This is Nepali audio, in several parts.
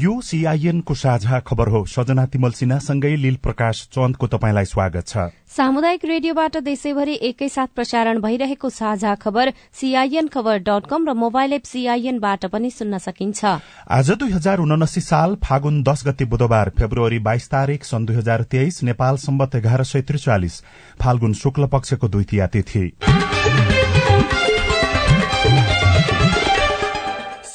यो सीआईएन को साझा खबर हो। सजना तिमल सिन्हासँगै लील प्रकाश चन्दको तपाईँलाई स्वागत छ। सामुदायिक रेडियोबाट देशैभरि एकैसाथ प्रसारण भइरहेको साझा खबर सीआईएन खबर डट कम र मोबाइल एप सीआईएनबाट पनि सुन्न सकिन्छ। आज दुई हजार उनासी साल फागुन दश गते बुधबार फेब्रुअरी बाइस तारीक सन् दुई हजार तेइस नेपाल सम्बत एघार सय त्रिचालिस फाल्गुन शुक्ल पक्षको द्वितीय तिथि।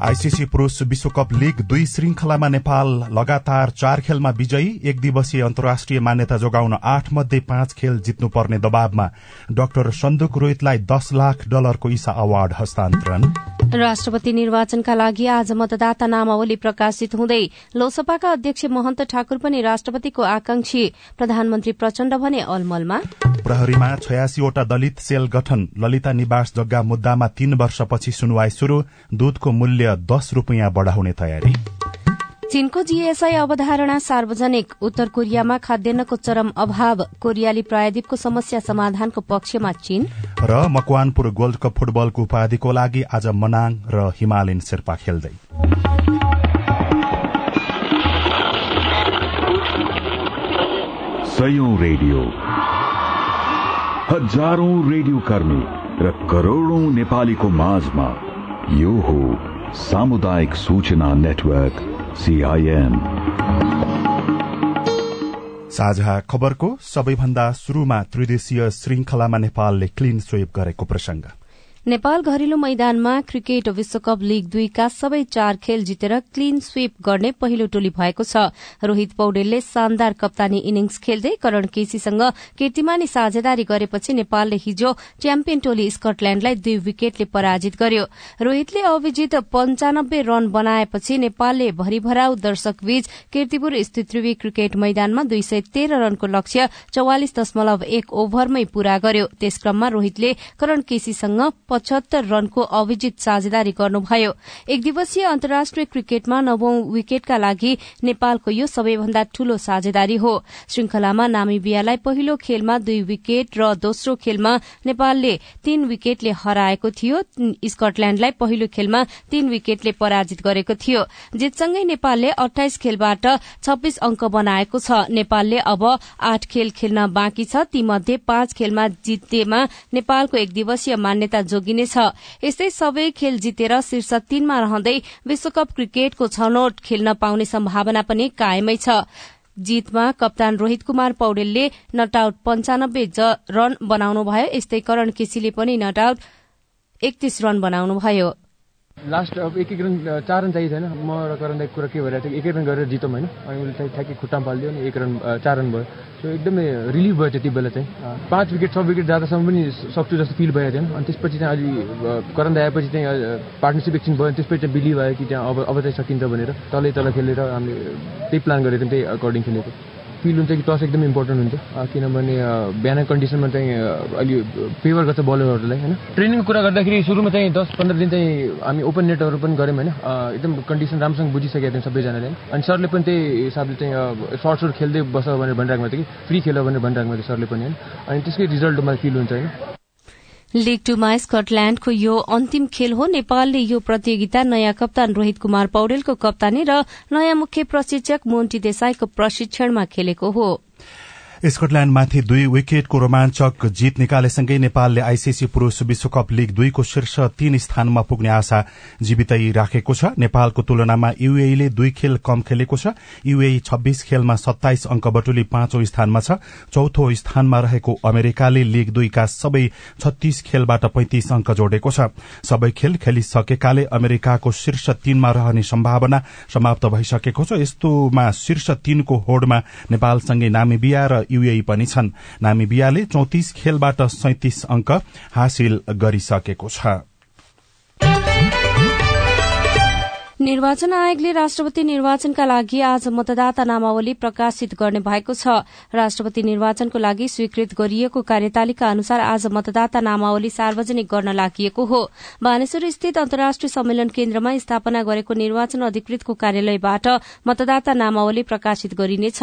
आईसीसी पुरूष विश्वकप लीग दुई श्रृंखलामा नेपाल लगातार चार खेलमा विजयी एक दिवसीय अन्तर्राष्ट्रिय मान्यता जोगाउन आठ मध्ये पाँच खेल जित्नुपर्ने दबावमा डाक्टर सन्दुक रोहितलाई दस लाख डलरको ईसा अवार्ड हस्तान्तरण। राष्ट्रपति निर्वाचनका लागि आज मतदाता नामावली प्रकाशित हुँदै लोकसभाका अध्यक्ष महन्त ठाकुर पनि राष्ट्रपतिको आकांक्षी प्रधानमन्त्री प्रचण्ड भने अलमलमा। प्रहरीमा छयासीवटा दलित सेल गठन ललिता निवास जग्गा मुद्दामा तीन वर्षपछि सुनवाई शुरू दूधको मूल्य दस रूपियाँ बढ़ाउने तयारी। चीनको जीएसआई अवधारणा सार्वजनिक। उत्तर कोरियामा खाद्यान्नको चरम अभाव। कोरियाली प्रायद्वीपको समस्या समाधानको पक्षमा चीन। र मकवानपुर गोल्ड कप फुटबलको उपाधिको लागि आज मनाङ र हिमालयन शेर्पा खेल्दै। सयौं रेडियो। हजारौं रेडियो कर्मी र करोड़ौं नेपालीको माझमा यो हो सामुदायिक सूचना नेटवर्क सीआईएन साझा खबरको सबैभन्दा शुरूमा त्रिदेशीय श्रृंखलामा नेपालले क्लीन स्वीप गरेको प्रसंग नेपाल घरेलु मैदानमा क्रिकेट विश्वकप लीग दुईका सबै चार खेल जितेर क्लीन स्वीप गर्ने पहिलो टोली भएको छ। रोहित पौडेलले शानदार कप्तानी इनिङ्स खेल्दै करण केसीसँग कीर्तिमानी साझेदारी गरेपछि नेपालले हिजो च्याम्पियन टोली स्कटल्याण्डलाई दुई विकेटले पराजित गर्यो। रोहितले अविजित पञ्चानब्बे रन बनाएपछि नेपालले भरिभराउ दर्शकबीच किर्तिपुर स्थित त्रिवी क्रिकेट मैदानमा दुई सय तेह्र रनको लक्ष्य चौवालिस दशमलव एक ओभरमै पूरा गर्यो। त्यसक्रममा रोहितले करण केसीसँग पचहत्तर रनको अभिजित साझेदारी गर्नुभयो। एक दिवसीय अन्तर्राष्ट्रिय क्रिकेटमा नवौं विकेटका लागि नेपालको यो सबैभन्दा ठूलो साझेदारी हो। श्रृंखलामा नामिबियालाई पहिलो खेलमा दुई विकेट र दोस्रो खेलमा नेपालले तीन विकेटले हराएको थियो। स्कटल्याण्डलाई पहिलो खेलमा तीन विकेटले पराजित गरेको थियो। जितसँगै नेपालले अठाइस खेलबाट छब्बीस अंक बनाएको छ। नेपालले अब आठ खेल खेल्न बाँकी छ। तीमध्ये पाँच खेलमा जितेमा नेपालको एक दिवसीय मान्यता जोगिनेछ यस्तै सबै खेल जितेर शीर्ष तीनमा रहँदै विश्वकप क्रिकेटको छनौट खेल्न पाउने सम्भावना पनि कायमै छ। जीतमा कप्तान रोहित कुमार पौडेलले नट आउट पञ्चानब्बे रन बनाउनुभयो। यस्तै करण केसीले पनि नट आउट एकतीस रन बनाउनुभयो। लास्ट अब एक एक रन चार रन चाहिएको छैन म र करण दाईको कुरा के भइरहेको थियो एक एक रन गरेर जितौँ होइन। अनि उसले चाहिँ ठ्याक्कै खुट्टामा पालिदियो अनि एक रन चार रन भयो। सो एकदमै रिलिफ भयो त्यति बेला चाहिँ। पाँच विकेट छ विकेट जाँदासम्म पनि सक्छु जस्तो फिल भएको थियो अनि त्यसपछि चाहिँ अलि करण आएपछि चाहिँ पार्टनरसिप एकछिन भयो। त्यसपछि चाहिँ बिलिभ भयो कि त्यहाँ अब अब चाहिँ सकिन्छ भनेर। तलै तल खेलेर हामीले त्यही प्लान गरेर त्यही अकर्डिङ खेलेको। फिल हुन्छ कि टस एकदम इम्पोर्टेन्ट हुन्छ। किनभने बिहान कन्डिसनमा चाहिँ अलि फेभर गर्छ बलरहरूलाई होइन? ट्रेनिङको कुरा गर्दाखेरि सुरुमा चाहिँ दस पन्ध्र दिन चाहिँ हामी ओपन नेटहरू पनि गऱ्यौँ होइन? एकदम कन्डिसन राम्रोसँग बुझिसकेका थियौँ सबैजनाले अनि सरले पनि त्यही हिसाबले चाहिँ सर्ट खेल्दै बस भनेर भनिरहेको थियो कि फ्री खेल भनेर भनिरहेको थियो सरले पनि होइन? अनि त्यसकै रिजल्ट मलाई फिल हुन्छ होइन? लीग टूमा स्कटल्याण्डको यो अन्तिम खेल हो। नेपालले यो प्रतियोगिता नयाँ कप्तान रोहित कुमार पौडेलको कप्तानी र नयाँ मुख्य प्रशिक्षक मोन्टी देसाईको प्रशिक्षणमा खेलेको हो। स्कटल्याण्डमाथि दुई विकेटको रोमाञ्चक जीत निकालेसँगै नेपालले आईसीसी पुरूष विश्वकप लीग दुईको शीर्ष तीन स्थानमा पुग्ने आशा जीवितै राखेको छ। नेपालको तुलनामा यूएले दुई खेल कम खेलेको छ। यूए छब्बीस खेलमा सत्ताइस अंक बटुली पाँचौं स्थानमा छ। चौथो स्थानमा रहेको अमेरिकाले लीग दुईका सबै छत्तीस खेलबाट पैंतिस अंक जोडेको छ। सबै खेल खेलिसकेकाले अमेरिकाको शीर्ष तीनमा रहने सम्भावना समाप्त भइसकेको छ। यस्तोमा शीर्ष तीनको होडमा नेपालसँगै नामिबिया र यूए पनि छन्। नामिबियाले चौतिस खेलबाट सैतिस अंक हासिल गरिसकेको छ। निर्वाचन आयोगले राष्ट्रपति निर्वाचनका लागि आज मतदाता नामावली प्रकाशित गर्ने भएको छ। राष्ट्रपति निर्वाचनको लागि स्वीकृत गरिएको कार्यतालिका अनुसार आज मतदाता नामावली सार्वजनिक गर्न लागि हो। बानेश्वर स्थित अन्तर्राष्ट्रिय सम्मेलन केन्द्रमा स्थापना गरेको निर्वाचन अधिकृतको कार्यालयबाट मतदाता नामावली प्रकाशित गरिनेछ।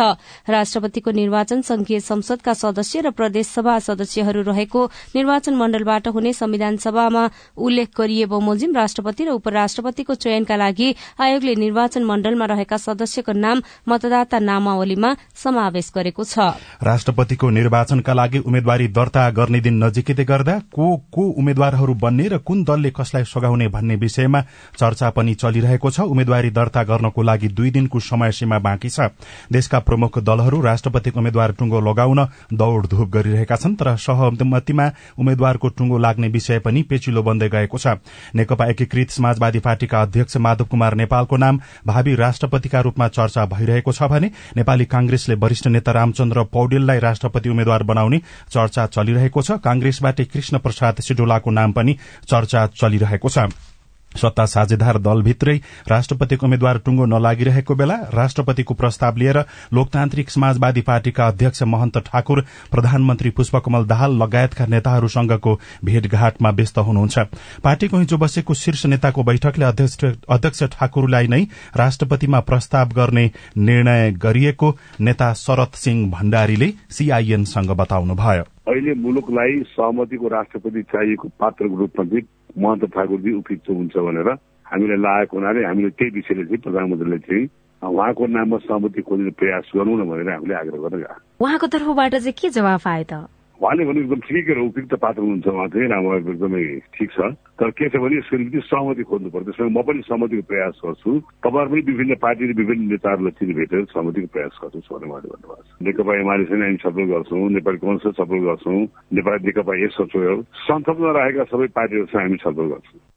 राष्ट्रपतिको निर्वाचन संघीय संसदका सदस्य र प्रदेशसभा सदस्यहरू रहेको निर्वाचन मण्डलबाट हुने संविधान सभामा उल्लेख गरिए बमोजिम राष्ट्रपति र उपराष्ट्रपतिको चयनका लागि आयोगले निर्वाचन मण्डलमा रहेका सदस्यको नाम मतदाता नामावलीमा समावेश गरेको छ। राष्ट्रपतिको निर्वाचनका लागि उम्मेद्वारी दर्ता गर्ने दिन नजिकै गर्दा को को उम्मेद्वारहरू बन्ने र कुन दलले कसलाई सघाउने भन्ने विषयमा चर्चा पनि चलिरहेको छ। उम्मेद्वारी दर्ता गर्नको लागि दुई दिनको समय सीमा बाँकी छ। देशका प्रमुख दलहरू राष्ट्रपतिको उम्मेद्वार टुङ्गो लगाउन दौड़धूप गरिरहेका छन् तर सहमतिमा उम्मेद्वारको टुङ्गो लाग्ने विषय पनि पेचिलो बन्दै गएको छ। नेकपा एकीकृत समाजवादी पार्टीका अध्यक्ष माधव कुमार नेपालको नाम भावी राष्ट्रपतिका रूपमा चर्चा भइरहेको छ भने नेपाली कांग्रेसले वरिष्ठ नेता रामचन्द्र पौडेललाई राष्ट्रपति उम्मेद्वार बनाउने चर्चा चलिरहेको छ। कांग्रेसबाट कृष्ण प्रसाद सिडोलाको नाम पनि चर्चा चलिरहेको छ। सत्ता साझेदार दलभित्रै राष्ट्रपतिको उम्मेद्वार टुङ्गो नलागिरहेको बेला राष्ट्रपतिको प्रस्ताव लिएर लोकतान्त्रिक समाजवादी पार्टीका अध्यक्ष महन्त ठाकुर प्रधानमन्त्री पुष्पकमल दाहाल लगायतका नेताहरूसँगको भेटघाटमा व्यस्त हुनुहुन्छ। पार्टीको हिजो बसेको शीर्ष नेताको बैठकले अध्यक्ष ठाकुरलाई नै राष्ट्रपतिमा प्रस्ताव गर्ने निर्णय गरिएको नेता शरद सिंह भण्डारीले सीआईएनसँग बताउनुभयो। अहिले मुलुकलाई सहमतिको राष्ट्रपति चाहिएको पात्रको रूपमा चाहिँ महन्त ठाकुरजी उपयुक्त हुन्छ भनेर हामीलाई लागेको हुनाले हामीले त्यही विषयले चाहिँ प्रधानमन्त्रीले चाहिँ उहाँको नाममा सहमति खोज्ने प्रयास गरौँ न भनेर हामीले आग्रह गर्न उहाँको तर्फबाट चाहिँ के जवाफ आयो त? उहाँले भने एकदम ठिकै उपयुक्त पात्र हुनुहुन्छ उहाँ चाहिँ राम्रो एकदमै ठिक छ। तर के छ भने यसको निम्ति सहमति खोज्नु पर्छ त्यसमा म पनि सहमतिको प्रयास गर्छु। तपाईँहरू पनि विभिन्न पार्टी र विभिन्न नेताहरूलाई चिनी भेटेर सहमतिको प्रयास गर्छु भनेर उहाँले भन्नुभएको छ। नेकपा एमालेसँग हामी छलफल गर्छौँ नेपाली कङ्ग्रेस छलफल गर्छौँ नेपाली नेकपा सचिव संसदमा रहेका सबै पार्टीहरूसँग हामी छलफल गर्छौँ।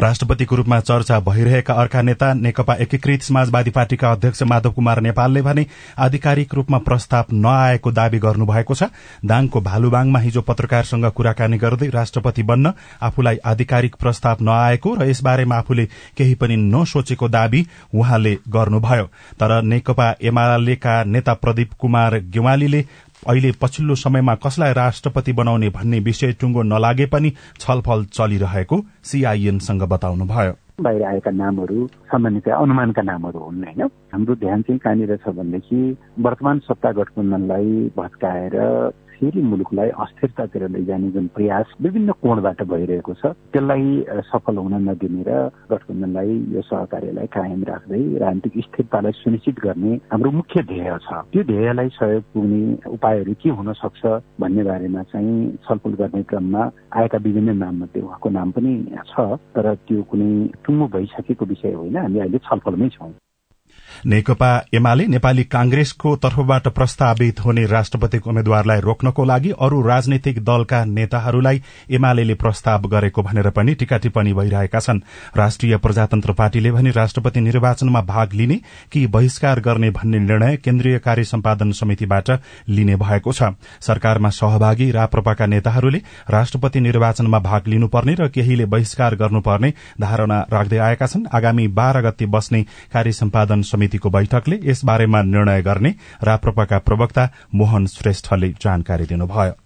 राष्ट्रपतिको रूपमा चर्चा भइरहेका अर्का नेता नेकपा एकीकृत समाजवादी पार्टीका अध्यक्ष माधव कुमार नेपालले भने आधिकारिक रूपमा प्रस्ताव नआएको दावी गर्नुभएको छ। दाङको भालुबाङमा हिजो पत्रकारसँग कुराकानी गर्दै राष्ट्रपति बन्न आफूलाई आधिकारिक प्रस्ताव नआएको र यसबारेमा आफूले केही पनि नसोचेको दावी उहाँले गर्नुभयो। तर नेकपा एमालेका नेता प्रदीप कुमार गेवालीले अहिले पछिल्लो समयमा कसलाई राष्ट्रपति बनाउने भन्ने विषय टुङ्गो नलागे पनि छलफल चलिरहेको सीआईएनसँग बताउनुभयो। बाहिर आएका नामहरू सामान्यतया अनुमानका नामहरू हुन् होइन? हाम्रो ध्यान चाहिँ कहाँनिर छ भनेदेखि वर्तमान सत्ता गठबन्धनलाई भत्काएर फेरि मुलुकलाई अस्थिरतातिर लैजाने जुन प्रयास विभिन्न कोणबाट भइरहेको छ त्यसलाई सफल हुन नदिने र गठबन्धनलाई यो सहकार्यलाई कायम राख्दै राजनीतिक स्थिरतालाई सुनिश्चित गर्ने हाम्रो मुख्य ध्येय छ। त्यो ध्येयलाई सहयोग पुग्ने उपायहरू के हुन सक्छ भन्ने बारेमा चाहिँ छलफल गर्ने क्रममा आएका विभिन्न नाममध्ये उहाँको नाम पनि छ तर त्यो कुनै टुङ्गो भइसकेको विषय होइन। हामी अहिले छलफलमै छौँ। नेकपा एमाले नेपाली कांग्रेसको तर्फबाट प्रस्तावित हुने राष्ट्रपतिको उम्मेद्वारलाई रोक्नको लागि अरू राजनैतिक दलका नेताहरूलाई एमाले प्रस्ताव गरेको भनेर पनि टीका टिप्पणी भइरहेका छन्। राष्ट्रिय प्रजातन्त्र पार्टीले भने राष्ट्रपति निर्वाचनमा भाग लिने कि बहिष्कार गर्ने भन्ने निर्णय केन्द्रीय कार्य सम्पादन समितिबाट लिने भएको छ। सरकारमा सहभागी राप्रपाका नेताहरूले राष्ट्रपति निर्वाचनमा भाग लिनुपर्ने र केहीले बहिष्कार गर्नुपर्ने धारणा राख्दै आएका छन्। आगामी बाह्र गते बस्ने कार्य सम्पादन समितिको बैठकले यसबारेमा निर्णय गर्ने राप्रपाका प्रवक्ता मोहन श्रेष्ठले जानकारी दिनुभयो।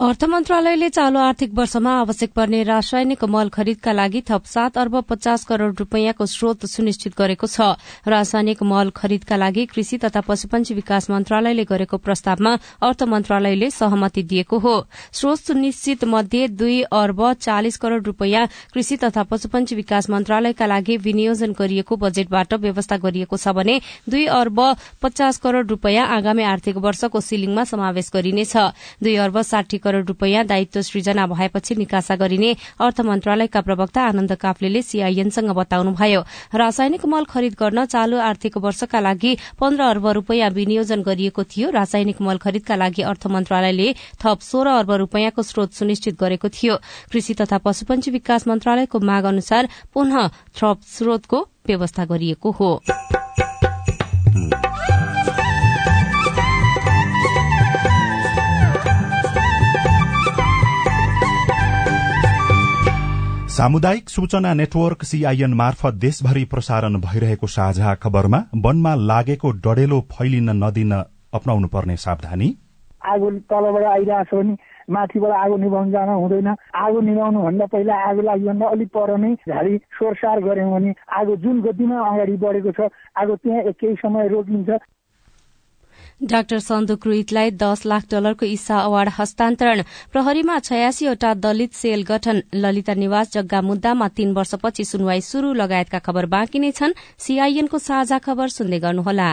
अर्थ मन्त्रालयले चालू आर्थिक वर्षमा आवश्यक पर्ने रासायनिक मल खरिदका लागि थप सात अर्ब पचास करोड़ रूपियाँको स्रोत सुनिश्चित गरेको छ। रासायनिक मल खरिदका लागि कृषि तथा पशुपन्छी विकास मन्त्रालयले गरेको प्रस्तावमा अर्थ मन्त्रालयले सहमति दिएको हो। स्रोत सुनिश्चित मध्ये दुई अर्ब चालिस करोड़ रूपियाँ कृषि तथा पशुपन्छी विकास मन्त्रालयका लागि विनियोजन गरिएको बजेटबाट व्यवस्था गरिएको छ भने दुई अर्ब पचास करोड़ रूपियाँ आगामी आर्थिक वर्षको सिलिङमा समावेश गरिनेछ। दुई अर्ब साठी करोड़ रूपियाँ दायित्व सृजना भएपछि निकासा गरिने अर्थ मन्त्रालयका प्रवक्ता आनन्द काफ्लेले सीआईएनसँग बताउनुभयो। रासायनिक मल खरिद गर्न चालू आर्थिक वर्षका लागि पन्ध्र अर्ब रूपियाँ विनियोजन गरिएको थियो। रासायनिक मल खरिदका लागि अर्थ मन्त्रालयले थप सोह्र अर्ब रूपियाँको स्रोत सुनिश्चित गरेको थियो। कृषि तथा पशुपन्छी विकास मन्त्रालयको माग अनुसार पुनः थप स्रोतको व्यवस्था गरिएको हो। सामुदायिक सूचना नेटवर्क सीआईएन मार्फत देशभरि प्रसारण भइरहेको साझा खबरमा वनमा लागेको डढेलो फैलिन नदिन अप्नाउनु पर्ने सावधानी। आगो तलबाट आइरहेको भने माथिबाट आगो निभाउनु जान हुँदैन। आगो निभाउनु भन्दा पहिला आगो लागिभन्दा अलिक पर नै झाडी सोरसार गऱ्यौँ भने आगो जुन गतिमा अगाडि बढेको छ आगो त्यहाँ केही समय रोकिन्छ। डाक्टर सन्दुक रुइतलाई दस लाख डलरको इसा अवार्ड हस्तान्तरण। प्रहरीमा छयासीवटा दलित सेल गठन। ललिता निवास जग्गा मुद्दामा तीन वर्षपछि सुनवाई शुरू लगायतका खबर बाँकी नै छन्। सीआईएनको साझा खबर सुन्दै गर्नुहोला।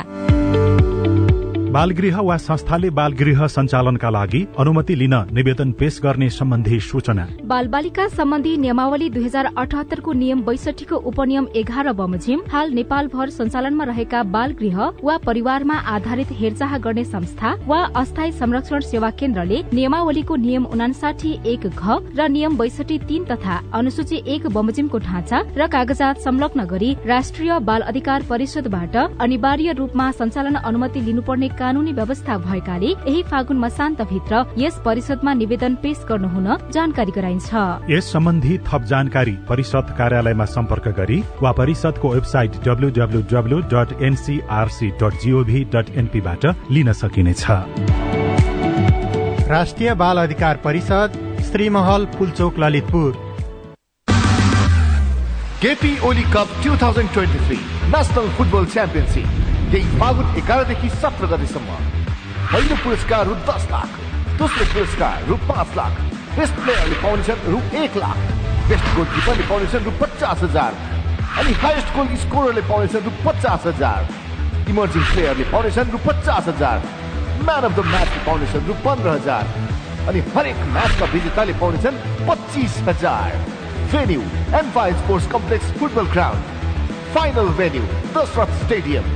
बालगृह वा संस्थाले बालगृह सञ्चालनका लागि अनुमति लिन निवेदन पेश गर्ने सम्बन्धी सूचना। बाल बालिका सम्बन्धी नियमावली दुई हजार अठहत्तरको नियम बैसठीको उपनियम एघार बमोजिम हाल नेपालभर सञ्चालनमा रहेका बाल गृह वा परिवारमा आधारित हेरचाह गर्ने संस्था वा अस्थायी संरक्षण सेवा केन्द्रले नियमावलीको नियम उनासाठी एक घ र नियम बैसठी तीन तथा अनुसूची एक बमोजिमको ढाँचा र कागजात संलग्न गरी राष्ट्रिय बाल अधिकार परिषदबाट अनिवार्य रूपमा सञ्चालन अनुमति लिनुपर्ने कानूनी व्यवस्था भएकाले यही फागुन मसान्तभित्र यस परिषदमा निवेदन पेश गर्नुहुन जानकारी गराइन्छ। यस सम्बन्धी थप जानकारी परिषद कार्यालयमा सम्पर्क गरी वा परिषदको वेबसाइट डब्लूडब्लूडब्लू डट एनसीआरसी डट जीओभी डट एनपीबाट लिन सकिनेछ। राष्ट्रिय बाल अधिकार परिषद Shrimahal Pulchowk Lalitpur. KP Oli cup 2023 national football championship यही फागुन एघारदेखि सत्र गतिसम्म पहिलो पुरस्कार रु दस लाख दोस्रो पुरस्कार रु पाँच लाख बेस्ट प्लेयरले पाउनेछन् रु एक लाख बेस्ट गोलकिपरले पाउनेछन् रु पचास हजार अनि हाइएस्ट गोल स्कोररले पाउनेछन् रु पचास हजार इमर्जिङ प्लेयरले पाउनेछन् रु पचास हजार म्यान अफ द म्याचले पाउनेछन् रु पन्ध्र हजार अनि हरेक म्याचका विजेताले पाउनेछन् पच्चिस हजार venue एन्फाइल sports complex football ground final venue Dasharath stadium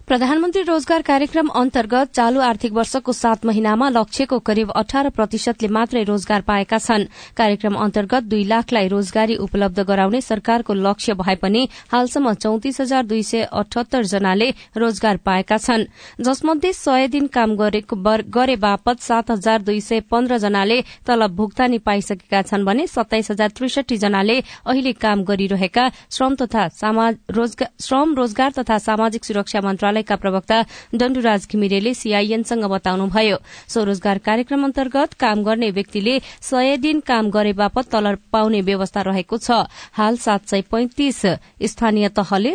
प्रधानमन्त्री रोजगार कार्यक्रम अन्तर्गत चालू आर्थिक वर्षको सात महिनामा लक्ष्यको करिब अठार प्रतिशतले मात्रै रोजगार पाएका छन्। कार्यक्रम अन्तर्गत दुई लाखलाई रोजगारी उपलब्ध गराउने सरकारको लक्ष्य भए पनि हालसम्म चौतिस हजार दुई सय अठहत्तर जनाले रोजगार पाएका छन्। जसमध्ये सय दिन काम गरे बापत सात हजार दुई सय पन्ध्र जनाले तलब भुक्तानी पाइसकेका छन् भने सत्ताइस हजार त्रिसठी जनाले अहिले काम गरिरहेका श्रम रोजगार तथा सामाजिक सुरक्षा मन्त्रालय मन्त्रालयका प्रवक्ता डण्डुराज घिमिरेले सीआईएनसँग बताउनुभयो। स्वरोजगार कार्यक्रम अन्तर्गत काम गर्ने व्यक्तिले सय दिन काम गरे बापत तलब पाउने व्यवस्था रहेको छ। हाल सात सय पैंतिस स्थानीय तहले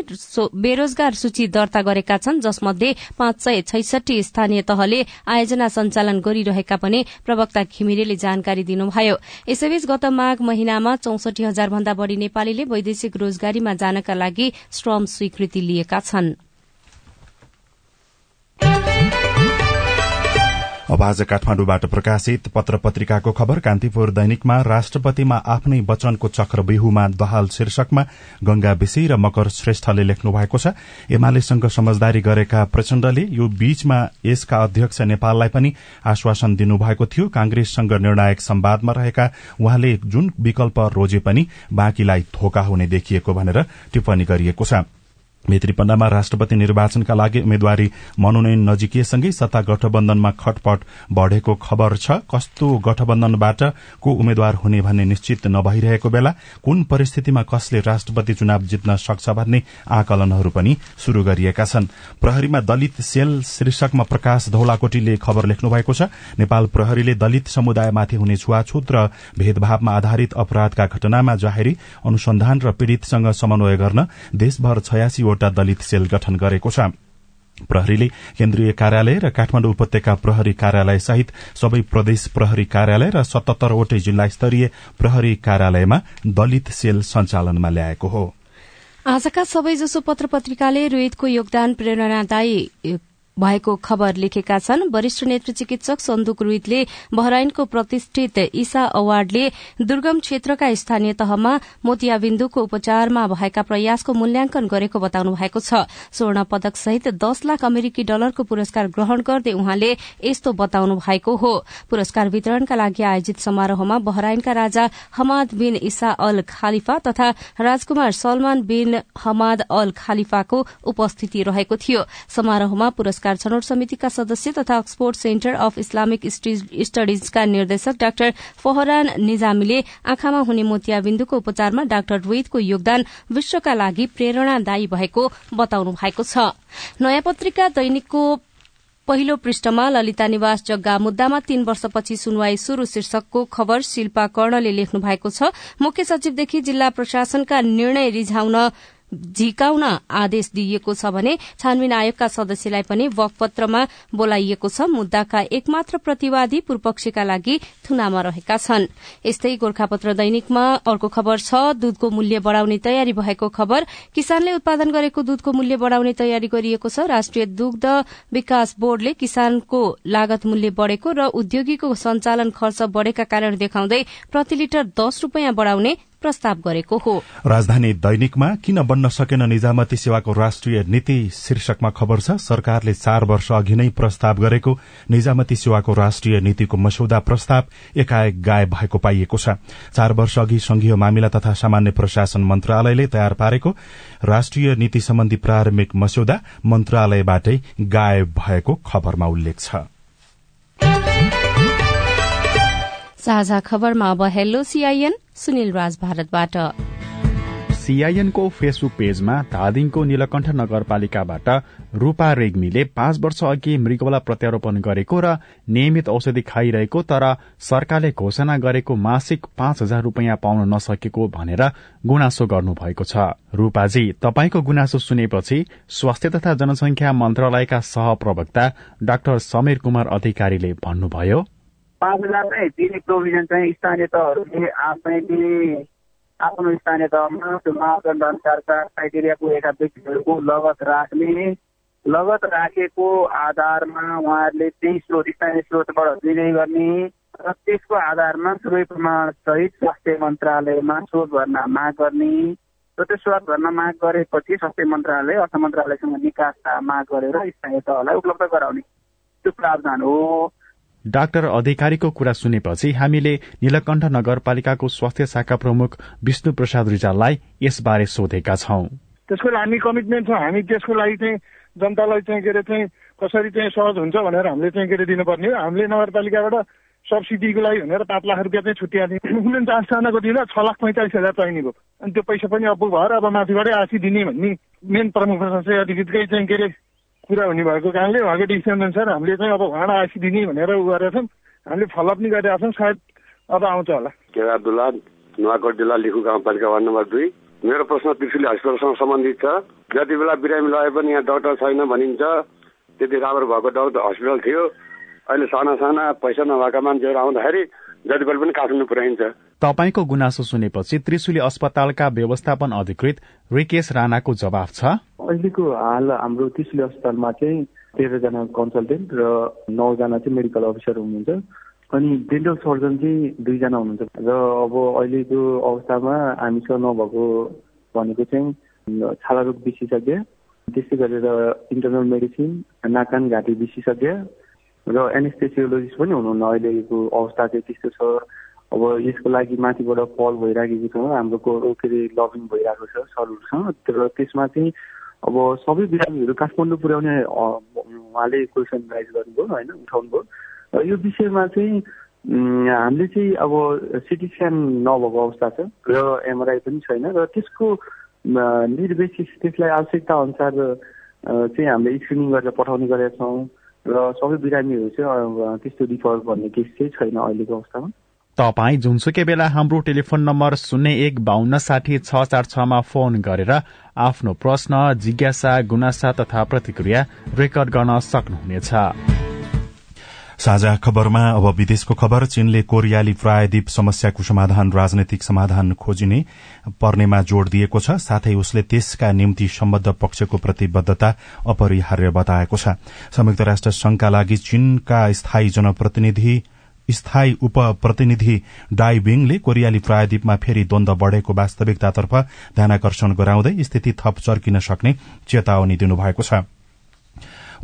बेरोजगार सूची दर्ता गरेका छन् जसमध्ये पाँच सय छैसठी स्थानीय तहले आयोजना सञ्चालन गरिरहेका पनि प्रवक्ता घिमिरेले जानकारी दिनुभयो। यसैबीच गत माघ महिनामा चौसठी हजार भन्दा बढ़ी नेपालीले वैदेशिक रोजगारीमा जानका लागि श्रम स्वीकृति लिएका छनृ। अब आज काठमाडौँबाट प्रकाशित पत्र पत्रिकाको खबर कान्तिपुर दैनिकमा राष्ट्रपतिमा आफ्नै वचनको चक्रव्यूहमा दहाल शीर्षकमा गंगा विषी र मकर श्रेष्ठले लेख्नु भएको छ। एमालेसँग समझदारी गरेका प्रचण्डले यो बीचमा यसका अध्यक्ष नेपाललाई पनि आश्वासन दिनुभएको थियो। कांग्रेससँग निर्णायक सम्वादमा रहेका उहाँले जुन विकल्प रोजे पनि बाँकीलाई धोका हुने देखिएको भनेर टिप्पणी गरिएको छ। भित्रीपण्डामा राष्ट्रपति निर्वाचनका लागि उम्मेद्वारी मनोनयन नजिकिएसँगै सत्ता गठबन्धनमा खटपट बढ़ेको खबर छ। कस्तो गठबन्धनबाट को उम्मेद्वार हुने भन्ने निश्चित नभइरहेको बेला कुन परिस्थितिमा कसले राष्ट्रपति चुनाव जित्न सक्छ भन्ने आकलनहरू पनि शुरू गरिएका छन्। प्रहरीमा दलित सेल शीर्षकमा प्रकाश धौलाकोटीले खबर लेख्नु भएको छ। नेपाल प्रहरीले दलित समुदायमाथि हुने छुवाछुत र भेदभावमा आधारित अपराधका घटनामा जाहेरी अनुसन्धान र पीड़ितसँग समन्वय गर्न देशभर छयासी वटा दलित सेल गठन गरेको छ। प्रहरीले केन्द्रीय कार्यालय र काठमाडौँ उपत्यका प्रहरी कार्यालय सहित सबै प्रदेश प्रहरी कार्यालय र सतहत्तरवटै जिल्ला स्तरीय प्रहरी कार्यालयमा दलित सेल सञ्चालनमा ल्याएको हो। आजका सबैजसो पत्र पत्रिकाले रोहितको योगदान प्रेरणादायी भएको खबर लेखेका छन्। वरिष्ठ नेत्र चिकित्सक सन्दुक रुइतले बहराइनको प्रतिष्ठित ईसा अवार्डले दुर्गम क्षेत्रका स्थानीय तहमा मोतियाबिन्दुको उपचारमा भएका प्रयासको मूल्याङ्कन गरेको बताउनु भएको छ। स्वर्ण पदक सहित दस लाख अमेरिकी डलरको पुरस्कार ग्रहण गर्दै उहाँले यस्तो बताउनु भएको हो। पुरस्कार वितरणका लागि आयोजित समारोहमा बहराइनका राजा Hamad bin Isa Al Khalifa तथा राजकुमार सलमान बिन हमाद अल खालिफाको उपस्थिति रहेको थियो। समारोहमा पुरस्कार पुरस्कार छनौट समितिका सदस्य तथा अक्सफोर्ड सेन्टर अफ इस्लामिक स्टडीजका निर्देशक डाक्टर फहरान निजामीले आँखामा हुने मोतियाबिन्दुको उपचारमा डाक्टर रोहितको योगदान विश्वका लागि प्रेरणादायी भएको बताउनु भएको छ। नयाँ पत्रिका दैनिकको पहिलो पृष्ठमा ललिता निवास जग्गा मुद्दामा तीन वर्षपछि सुनवाई शुरू शीर्षकको खबर शिल्पा कर्णले लेख्नु भएको छ। मुख्य सचिवदेखि जिल्ला प्रशासनका निर्णय रिझाउन झिकाउन आदेश दिइएको छ भने छानबिन आयोगका सदस्यलाई पनि वकपत्रमा बोलाइएको छ। मुद्दाका एकमात्र प्रतिवादी पूर्वपक्षका लागि थुनामा रहेका छन्। यस्तै गोर्खापत्र दैनिकमा अर्को खबर छ। दूधको मूल्य बढ़ाउने तयारी भएको खबर। किसानले उत्पादन गरेको दूधको मूल्य बढ़ाउने तयारी गरिएको छ। राष्ट्रिय दुग्ध विकास बोर्डले किसानको लागत मूल्य बढ़ेको र उद्योगीको सञ्चालन खर्च बढ़ेका कारण देखाउँदै प्रति लिटर दस रूपियाँ बढ़ाउने प्रस्ताव गरेको हो। राजधानी दैनिकमा किन बन्न सकेन निजामती सेवाको राष्ट्रिय नीति? शीर्षकमा खबर छ सरकारले चार वर्ष अघि नै प्रस्ताव गरेको निजामती सेवाको राष्ट्रिय नीतिको मस्यौदा प्रस्ताव एकाएक गायब भएको पाइएको छ। चार वर्ष अघि संघीय मामिला तथा सामान्य प्रशासन मन्त्रालयले तयार पारेको राष्ट्रिय नीति सम्बन्धी प्रारम्भिक मस्यौदा मन्त्रालयबाटै गायब भएको खबरमा उल्लेख छ। साझा खबरमा अब हेलो सीआईएन सुनिल राज भारतबाट। सीआईएनको फेसबुक पेजमा धादिङको नीलकण्ठ नगरपालिकाबाट रूपा रेग्मीले पाँच वर्ष अघि मृगौला प्रत्यारोपण गरेको र नियमित औषधि खाइरहेको तर सरकारले घोषणा गरेको मासिक पाँच हजार रूपियाँ पाउन नसकेको भनेर गुनासो गर्नुभएको छ। रूपाजी तपाईँको गुनासो सुनेपछि स्वास्थ्य तथा जनसंख्या मन्त्रालयका सहप्रवक्ता डाक्टर समीर कुमार अधिकारीले भन्नुभयो। हजार चाहिँ दिने प्रोभिजन चाहिँ स्थानीय तहहरूले आफैले आफ्नो स्थानीय तहमा त्यो मापदण्ड अनुसारका क्राइटेरिया पुगेका व्यक्तिहरूको लगत राख्ने लगत राखेको आधारमा उहाँहरूले त्यही स्रोत स्थानीय स्रोतबाट दिने गर्ने र त्यसको आधारमा सबै प्रमाण सहित स्वास्थ्य मन्त्रालयमा शोध भर्ना माग गर्ने र त्यो शोध भर्ना माग गरेपछि स्वास्थ्य मन्त्रालय अर्थ मन्त्रालयसँग निकास माग गरेर स्थानीय तहलाई उपलब्ध गराउने। त्यो प्रावधान हो। डाक्टर अधिकारीको कुरा सुनेपछि हामीले नीलकण्ठ नगरपालिकाको स्वास्थ्य शाखा प्रमुख विष्णु प्रसाद रिजाललाई यसबारे सोधेका छौं। त्यसको हामी कमिटमेन्ट छ। हामी त्यसको लागि चाहिँ जनतालाई चाहिँ के अरे चाहिँ कसरी चाहिँ सहज हुन्छ भनेर हामीले चाहिँ के अरे दिनुपर्ने हो। हामीले नगरपालिकाबाट सब्सिडीको लागि भनेर पाँच लाख रुपियाँ चाहिँ छुट्याएको उन्चासजनाको दिँदा छ लाख पैँतालिस हजार चाहिने अनि त्यो पैसा पनि अपुग भएर अब माथिबाटै आसी दिने भन्ने मेन प्रमुख चाहिँ अलिकति चाहिँ के अरे कुरा हुने भएको कारणले उहाँको डिसिसन अनुसार हामीले चाहिँ अब उहाँ आसी दिने भनेर उ गरेका छौँ हामीले फलोअप पनि गरिरहेका छौँ सायद अब आउँछ होला। केरा अब्दुल्ला नुवाकोट जिल्ला लिखु गाउँपालिका वार्ड नम्बर दुई। मेरो प्रश्न त्रिशुली हस्पिटलसँग सम्बन्धित छ। जति बेला बिरामी लगाए पनि यहाँ डाक्टर छैन भनिन्छ त्यति राम्रो भएको डाक्टर हस्पिटल थियो। अहिले साना साना पैसा नभएका मान्छेहरू आउँदाखेरि जति बेला पनि काठमाडौँ पुर्याइन्छ तपाईँको गुनासो सुनेपछि त्रिशुली अस्पतालका व्यवस्थापन अधिकृत रिकेश राणाको जवाब छ। अहिलेको हाल हाम्रो त्रिशुली अस्पतालमा चाहिँ तेह्रजना कन्सल्टेन्ट र नौजना चाहिँ मेडिकल अफिसर हुनुहुन्छ। अनि डेन्टल सर्जन चाहिँ दुईजना हुनुहुन्छ। र अब अहिलेको अवस्थामा हामीसँग नभएको भनेको चाहिँ छालारोग विशेषज्ञ त्यस्तै गरेर इन्टरनल मेडिसिन नाकान घाँटी विशेषज्ञ र एनेस्थेसियोलोजिस्ट पनि हुनुहुन्न अहिलेको अवस्था चाहिँ त्यस्तो छ। अब यसको लागि माथिबाट पल भइराखेको छ हाम्रो के अरे लबिङ भइरहेको छ सरहरूसँग। र त्यसमा चाहिँ अब सबै बिरामीहरू काठमाडौँ पुर्याउने उहाँले क्वेसन राइज गर्नुभयो होइन उठाउनु भयो र यो विषयमा चाहिँ हामीले चाहिँ अब सिटी स्क्यान नभएको अवस्था छ र एमआरआई पनि छैन र त्यसको निर्वेसिस त्यसलाई आवश्यकता अनुसार चाहिँ हामीले स्क्रिनिङ गरेर पठाउने गरेका छौँ। र सबै बिरामीहरू चाहिँ त्यस्तो रिफर भन्ने केस चाहिँ छैन अहिलेको अवस्थामा। तपाई जुनसुकै बेला हाम्रो टेलिफोन नम्बर शून्य एक बान्न साठी छ चार छमा फोन गरेर आफ्नो प्रश्न जिज्ञासा गुनासा तथा प्रतिक्रिया रेकर्ड गर्न सक्नुहुनेछ। साझा खबरमा अब विदेशको खबर। चीनले कोरियाली प्रायद्वीप समस्याको समाधान राजनैतिक समाधान खोजिने पर्नेमा जोड़ दिएको छ। साथै उसले त्यसका निम्ति सम्बद्ध पक्षको प्रतिबद्धता अपरिहार्य बताएको छ। संयुक्त राष्ट्र संघका लागि चीनका स्थायी जनप्रतिनिधि स्थायी उप प्रतिनिधि डाई बिङले कोरियाली प्रायद्वीपमा फेरि द्वन्द बढ़ेको वास्तविकतातर्फ ध्यानकर्षण गराउँदै स्थिति थप चर्किन सक्ने चेतावनी दिनुभएको छ।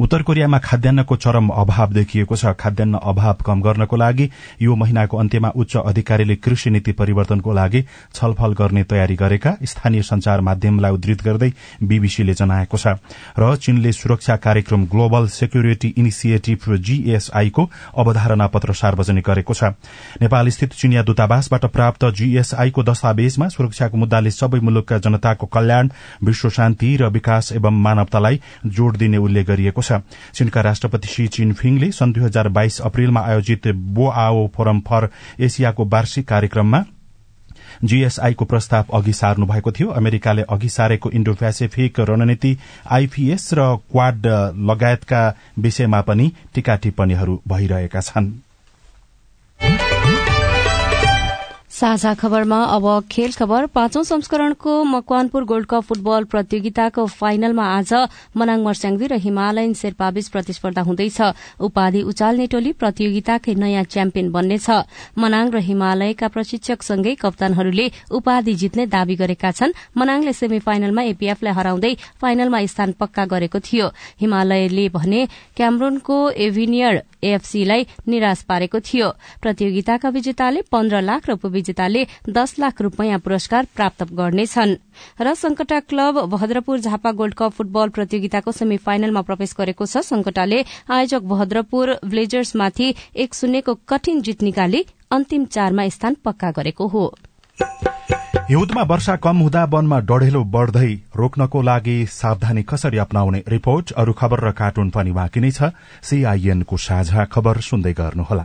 उत्तर कोरियामा खाद्यान्नको चरम अभाव देखिएको छ। खाद्यान्न अभाव कम गर्नको लागि यो महिनाको अन्त्यमा उच्च अधिकारीले कृषि नीति परिवर्तनको लागि छलफल गर्ने तयारी गरेका स्थानीय संचार माध्यमलाई उद्धृत गर्दै बीबीसीले जनाएको छ। र चीनले सुरक्षा कार्यक्रम ग्लोबल सेक्युरिटी इनिसिएटिभ जीएसआई को अवधारणा पत्र सार्वजनिक गरेको छ। नेपाल स्थित चिनिया दूतावासबाट प्राप्त जीएसआई को दस्तावेजमा सुरक्षाको मुद्दाले सबै मुलुकका जनताको कल्याण विश्व शान्ति र विकास एवं मानवतालाई जोड़ दिने उल्लेख गरिएको छ। चीनका राष्ट्रपति शी चिनफिङले सन् दुई हजार बाइस अप्रेलमा आयोजित बो आओ फोरम फर एसियाको वार्षिक कार्यक्रममा जीएसआई को प्रस्ताव अघि सार्नु भएको थियो। अमेरिकाले अघि सारेको इण्डो पेसिफिक रणनीति आईपीएस र क्वाड लगायतका विषयमा पनि टीका टिप्पणीहरू भइरहेका छन्। साझा खबरमा अब खेल खबर। पाँचौं संस्करणको मकवानपुर गोल्ड कप फुटबल प्रतियोगिताको फाइनलमा आज मनाङ मर्स्याङदी र हिमालयन शेर्पाबीच प्रतिस्पर्धा हुँदैछ। उपाधि उचाल्ने टोली प्रतियोगिताकै नयाँ च्याम्पियन बन्नेछ। मनाङ र हिमालयका प्रशिक्षकसँगै कप्तानहरूले उपाधि जित्ने दावी गरेका छन्। मनाङले सेमी फाइनलमा एपीएफलाई हराउँदै फाइनलमा स्थान पक्का गरेको थियो। हिमालयले भने क्यामरोनको एभिनियर एएफसीलाई निराश पारेको थियो। प्रतियोगिताका विजेताले पन्ध्र लाख र उपविजेताले दस लाख रूपियाँ पुरस्कार प्राप्त गर्नेछन्। र Sankata club Bhadrapur Jhapa gold cup football प्रतियोगिताको सेमी फाइनलमा प्रवेश गरेको छ। संकटाले आयोजक भद्रपुर ब्लेजर्समाथि एक शून्यको कठिन जित निकाली अन्तिम चारमा स्थान पक्का गरेको हो। हिउँदमा वर्षा कम हुँदा वनमा डढेलो बढ़दै रोक्नको लागि सावधानी कसरी अप्नाउने रिपोर्ट अरू खबर र कार्टुन पनि बाँकी नै छ। सीआईएनको साझा खबर सुन्दै गर्नुहोला।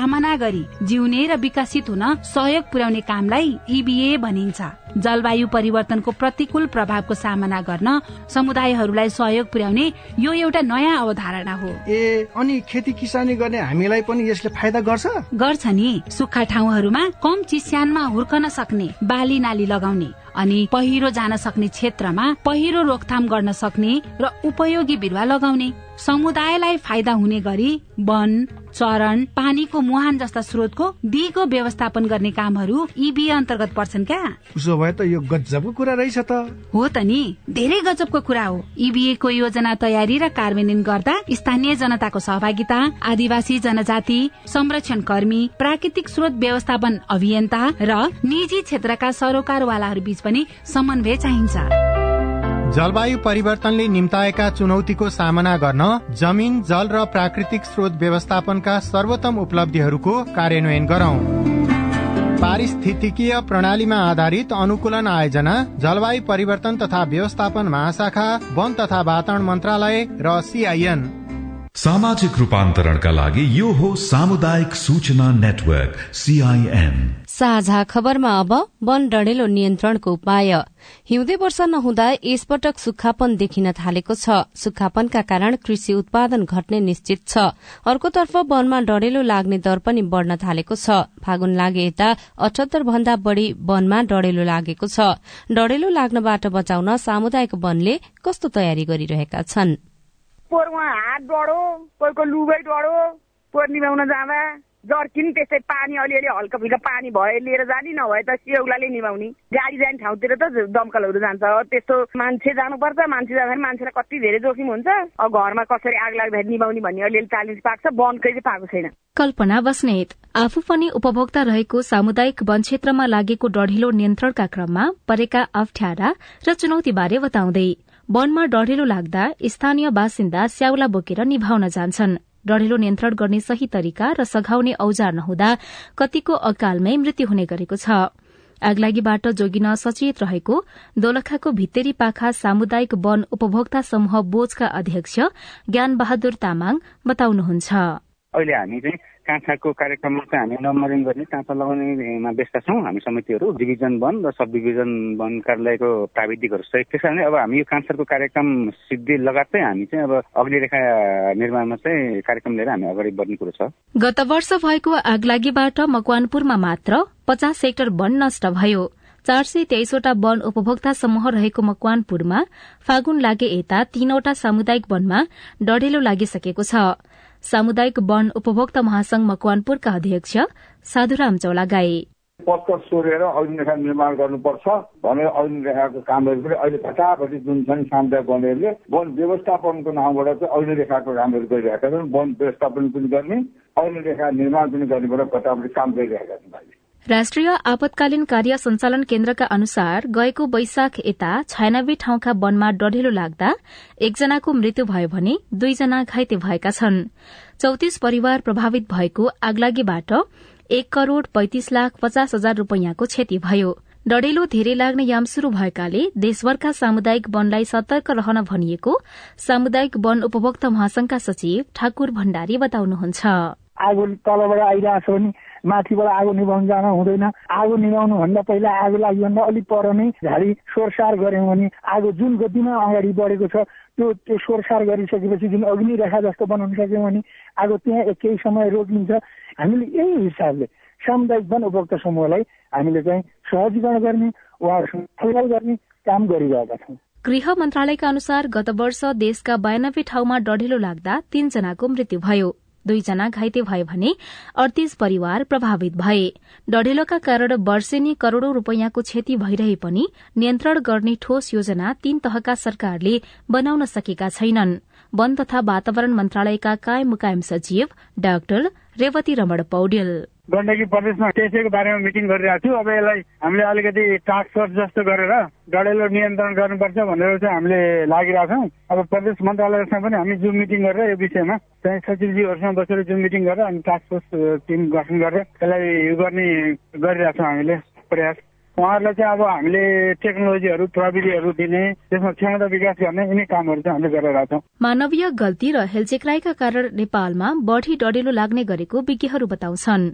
सामना गरी जिउने र विकसित हुन सहयोग पुर्याउने कामलाई इबिए भनिन्छ। जलवायु परिवर्तनको प्रतिकूल प्रभावको सामना गर्न समुदायहरूलाई सहयोग पुर्याउने यो एउटा नयाँ अवधारणा हो। ए अनि खेती किसानी गर्ने हामीलाई पनि यसले फाइदा गर्छ? गर्छ नि। सुक्खा ठाउँहरूमा कम चिस्यानमा हुर्कन सक्ने बाली नाली लगाउने अनि पहिरो जान सक्ने क्षेत्रमा पहिरो रोकथाम गर्न सक्ने र उपयोगी बिरुवा लगाउने। समुदायलाई फाइदा हुने गरी वन चरण पानीको मुहान जस्ता स्रोतको दिगो व्यवस्थापन गर्ने कामहरू इबी अन्तर्गत पर्छन् क्या? उसो भए त यो गजबको कुरा रहेछ त। हो त नि धेरै गजबको कुरा हो। इबिए को योजना तयारी र कार्यान्वयन गर्दा स्थानीय जनताको सहभागिता आदिवासी जनजाति संरक्षण कर्मी प्राकृतिक स्रोत व्यवस्थापन अभियन्ता र निजी क्षेत्रका सरोकारवालाहरू बीच पनि समन्वय चाहिन्छ। जलवायु परिवर्तनले निम्ताएका चुनौतीको सामना गर्न जमिन जल र प्राकृतिक स्रोत व्यवस्थापनका सर्वोत्तम उपलब्धिहरूको कार्यान्वयन गरौं। पारिस्थितिकीय प्रणालीमा आधारित अनुकूलन आयोजना जलवायु परिवर्तन तथा व्यवस्थापन महाशाखा वन तथा वातावरण मन्त्रालय र सीआईएन। सामाजिक रूपान्तरणका लागि यो हो सामुदायिक सूचना नेटवर्क सीआईएन। साझा खबरमा अब वन डढेलो नियन्त्रणको उपाय। हिउँदे वर्षा नहुँदा यसपटक सुक्खापन देखिन थालेको छ। सुक्खापनका कारण कृषि उत्पादन घट्ने निश्चित छ। अर्कोतर्फ वनमा डढेलो लाग्ने दर पनि बढ़न थालेको छ। फागुन लागे यता अठहत्तर भन्दा बढ़ी वनमा डढेलो लागेको छ। डढेलो लाग्नबाट बचाउन सामुदायिक वनले कस्तो तयारी गरिरहेका छन्? हात डढो जाँदा। जर्किन त्यस्तै पानी अलिअलि हल्का फुल्का पानी भए लिएर जाने नभए त सेउलाले निभाउने। गाडी जाने ठाउँतिर त दमकलहरू जान्छ। त्यस्तो मान्छे जानुपर्छ। मान्छे जाँदाखेरि मान्छेलाई कति धेरै जोखिम हुन्छ। अब घरमा कसरी आग लाग्दाखेरि निभाउने भन्ने अलिअलि च्यालेन्ज पाएको छ। वनकै चाहिँ पाएको छैन। कल्पना बस्नेत आफू पनि उपभोक्ता रहेको सामुदायिक वन क्षेत्रमा लागेको डढिलो नियन्त्रणका क्रममा परेका अप्ठ्यारा र चुनौतीबारे बताउँदै वनमा डढेलो लाग्दा स्थानीय बासिन्दा स्याउला बोकेर निभाउन जान्छन्। डढेलो नियन्त्रण गर्ने सही तरिका र सघाउने औजार नहुँदा कतिको अकालमै मृत्यु हुने गरेको छ। आगलागीबाट जोगिन सचेत रहेको दोलखाको भित्तेरी पाखा सामुदायिक वन उपभोक्ता समूह बोजका अध्यक्ष ज्ञान बहादुर तामाङ बताउनुहुन्छ। अहिले हामी चाहिँ काँठाको कार्यक्रममा चाहिँ हामी नम्बरिङ गर्ने काँथा लगाउनेमा व्यस्त छौँ। हामी समितिहरू डिभिजन वन र सब डिभिजन वन कार्यालयको प्राविधिकहरू सहित। त्यस कारणले अब हामी यो काँसारको कार्यक्रम सिद्धि लगातार हामी चाहिँ अब अग्निरेखा निर्माणमा चाहिँ कार्यक्रम लिएर हामी अगाडि बढ्ने कुरो छ। गत वर्ष भएको आगलागीबाट मकवानपुरमा मात्र पचास हेक्टर वन नष्ट भयो। चार सय तेइसवटा वन उपभोक्ता समूह रहेको मकवानपुरमा फागुन लागे यता तीनवटा सामुदायिक वनमा डढेलो लागिसकेको छ। सामुदायिक वन उपभोक्ता महासंघ मकवानपुरका अध्यक्ष साधुराम चौलागाई। पत्कर सोरेर अग्निरेखा निर्माण गर्नुपर्छ भनेर अग्निरेखाको कामहरू पनि अहिले फटाफटी जुन छन् सामुदायिक वनहरूले वन व्यवस्थापनको नामबाट चाहिँ अग्निरेखाको कामहरू गरिरहेका छन् वन व्यवस्थापन पनि गर्ने अग्निरेखा निर्माण पनि गर्नेबाट फटाफटी काम गरिरहेका छन् राष्ट्रिय आपतकालीन कार्य सञ्चालन केन्द्रका अनुसार गएको वैशाख यता छयानब्बे ठाउँका वनमा डढेलो लाग्दा एकजनाको मृत्यु भयो भने दुईजना घाइते भएका छन्। चौतिस परिवार प्रभावित भएको आगलागीबाट एक करोड़ पैंतिस लाख पचास हजार रूपियाँको क्षति भयो। डढेलो धेरै लाग्ने याम शुरू भएकाले देशभरका सामुदायिक वनलाई सतर्क रहन भनिएको सामुदायिक वन उपभोक्ता महासंघका सचिव ठाकुर भण्डारी बताउनुहुन्छ। आगो तलबाट आइरहेछ भने माथिबाट आगो निभाउनु जान हुँदैन। आगो निभाउनु भन्दा पहिला आगो लागिभन्दा अलिक पर नै झाडी सोरसार गऱ्यौँ भने आगो जुन गतिमा अगाडि बढेको छ त्यो त्यो सोरसार गरिसकेपछि जुन अग्नि रेखा जस्तो बनाउन सक्यौँ भने आगो त्यहाँ केही समय रोकिन्छ। हामीले यही हिसाबले सामुदायिक वन उपभोक्ता समूहलाई हामीले चाहिँ सहजीकरण गर्ने उहाँहरूसँग छलफल गर्ने काम गरिरहेका छौँ। गृह मन्त्रालयका अनुसार गत वर्ष देशका बयानब्बे ठाउँमा डढेलो लाग्दा तीनजनाको मृत्यु भयो। दुईजना घाइते भए भने अडतीस परिवार प्रभावित भए। डढेलोका कारण वर्षेनी करोड़ौं रूपियाँको क्षति भइरहे पनि नियन्त्रण गर्ने ठोस योजना तीन तहका सरकारले बनाउन सकेका छैनन्। वन तथा वातावरण मन्त्रालयका कायम मुकायम सचिव डाक्टर रेवती रमण पौडेल। गण्डकी प्रदेशमा त्यसैको बारेमा मिटिङ गरिरहेको छु। अब यसलाई हामीले अलिकति टास्क फोर्स जस्तो गरेर डढेलो नियन्त्रण गर्नुपर्छ भनेर चाहिँ हामीले लागिरहेको छौँ। अब प्रदेश मन्त्रालयसँग पनि हामी जुन मिटिङ गरेर यो विषयमा चाहिँ सचिवजीहरूसँग बसेर जुन मिटिङ गरेर अनि टास्क फोर्स टिम गठन गरेर यसलाई यो गर्ने गरिरहेछौँ हामीले प्रयास। उहाँहरूलाई चाहिँ अब हामीले टेक्नोलोजीहरू प्रविधिहरू दिने त्यसमा क्षमता विकास गर्ने यिनै कामहरू चाहिँ हामीले गरिरहेका छौँ। मानवीय गल्ती र हेलचेक्राईका कारण नेपालमा बढ़ी डढेलो लाग्ने गरेको विज्ञहरू बताउँछन्।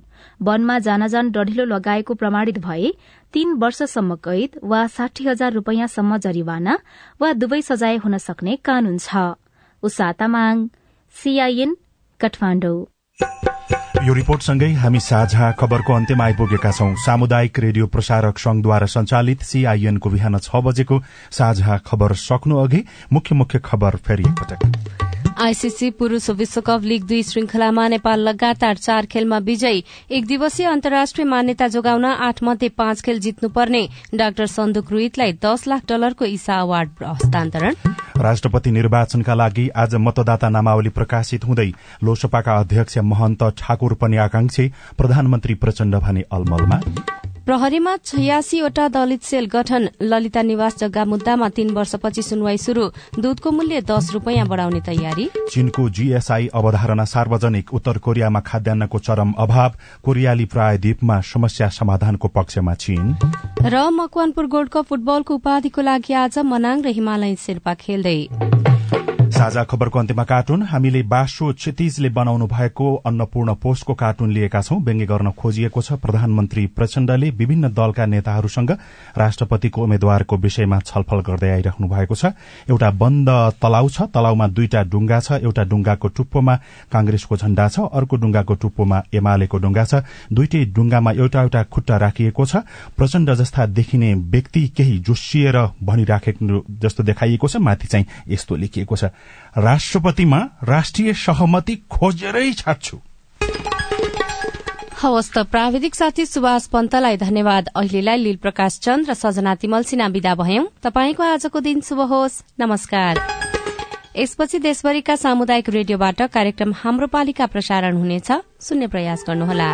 वनमा जानजान डढेलो लगाएको प्रमाणित भए तीन वर्षसम्म कैद वा साठी हजार रूपियाँसम्म जरिवाना वा दुवै सजाय हुन सक्ने कानून छ। उषा तामाङ सीआईएन काठमाडौँ। यो रिपोर्टसँगै हामी साझा खबरको अन्त्यमा आइपुगेका छौं। सामुदायिक रेडियो प्रसारक संघद्वारा संचालित सीआईएनको बिहान छ बजेको साझा खबर सक्नु अघि मुख्य मुख्य खबर फेरि एकपटक। आईसीसी पुरूष विश्वकप लीग दुई श्रृंखलामा नेपाल लगातार चार खेलमा विजयी। एक दिवसीय अन्तर्राष्ट्रिय मान्यता जोगाउन आठ मध्ये पाँच खेल जित्नुपर्ने डाक्टर सन्दुक रुइतलाई दस लाख डलरको ईसा अवार्ड हस्तान्तरण। राष्ट्रपति निर्वाचनका लागि आज मतदाता नामावली प्रकाशित हुँदै लोसपाका अध्यक्ष महन्त ठाकुर पनि आकांक्षी प्रधानमन्त्री प्रचण्ड भने अलमलमा। प्रहरीमा छयासीवटा दलित सेल गठन। ललिता निवास जग्गा मुद्दामा तीन वर्षपछि सुनवाई शुरू दूधको मूल्य दस रूपियाँ बढ़ाउने तयारी। चीनको जीएसआई अवधारणा सार्वजनिक। उत्तर कोरियामा खाद्यान्नको चरम अभाव। कोरियाली प्रायद्वीपमा समस्या समाधानको पक्षमा चीन। र मकवानपुर गोल्ड कप फुटबलको उपाधिको लागि आज मनाङ र हिमालयन शेर्पा खेल्दै। साझा खबरको अन्त्यमा कार्टुन। हामीले बासो क्षितिजले बनाउनु भएको अन्नपूर्ण पोस्टको कार्टुन लिएका छौं। व्यङ्ग्य गर्न खोजिएको छ प्रधानमन्त्री प्रचण्डले विभिन्न दलका नेताहरूसँग राष्ट्रपतिको उम्मेद्वारको विषयमा छलफल गर्दै आइराख्नु भएको छ। एउटा बन्द तलाउ छ। तलाउमा दुईटा डुङ्गा छ। एउटा डुङ्गाको टुप्पोमा कांग्रेसको झण्डा छ। अर्को डुङ्गाको टुप्पोमा एमालेको डुङ्गा छ। दुईटै डुङ्गामा एउटा एउटा खुट्टा राखिएको छ। प्रचण्ड जस्ता देखिने व्यक्ति केही जोसिएर भनिराखेको जस्तो देखाइएको छ। माथि चाहिँ यस्तो लेखिएको छ। राष्ट्रपतिमा राष्ट्रिय सहमति खोजेरै छाड्छु हवस् त प्राविधिक साथी सुभाष पन्तलाई धन्यवाद। अहिलेलाई लील प्रकाश चन्द र सजना तिमल सिन्हा विदा भयौं। तपाईँको आजको दिन शुभ होस्। नमस्कार। यसपछि देशभरिका सामुदायिक रेडियोबाट कार्यक्रम हाम्रो पालिका प्रसारण हुनेछ। सुन्ने प्रयास गर्नुहोला।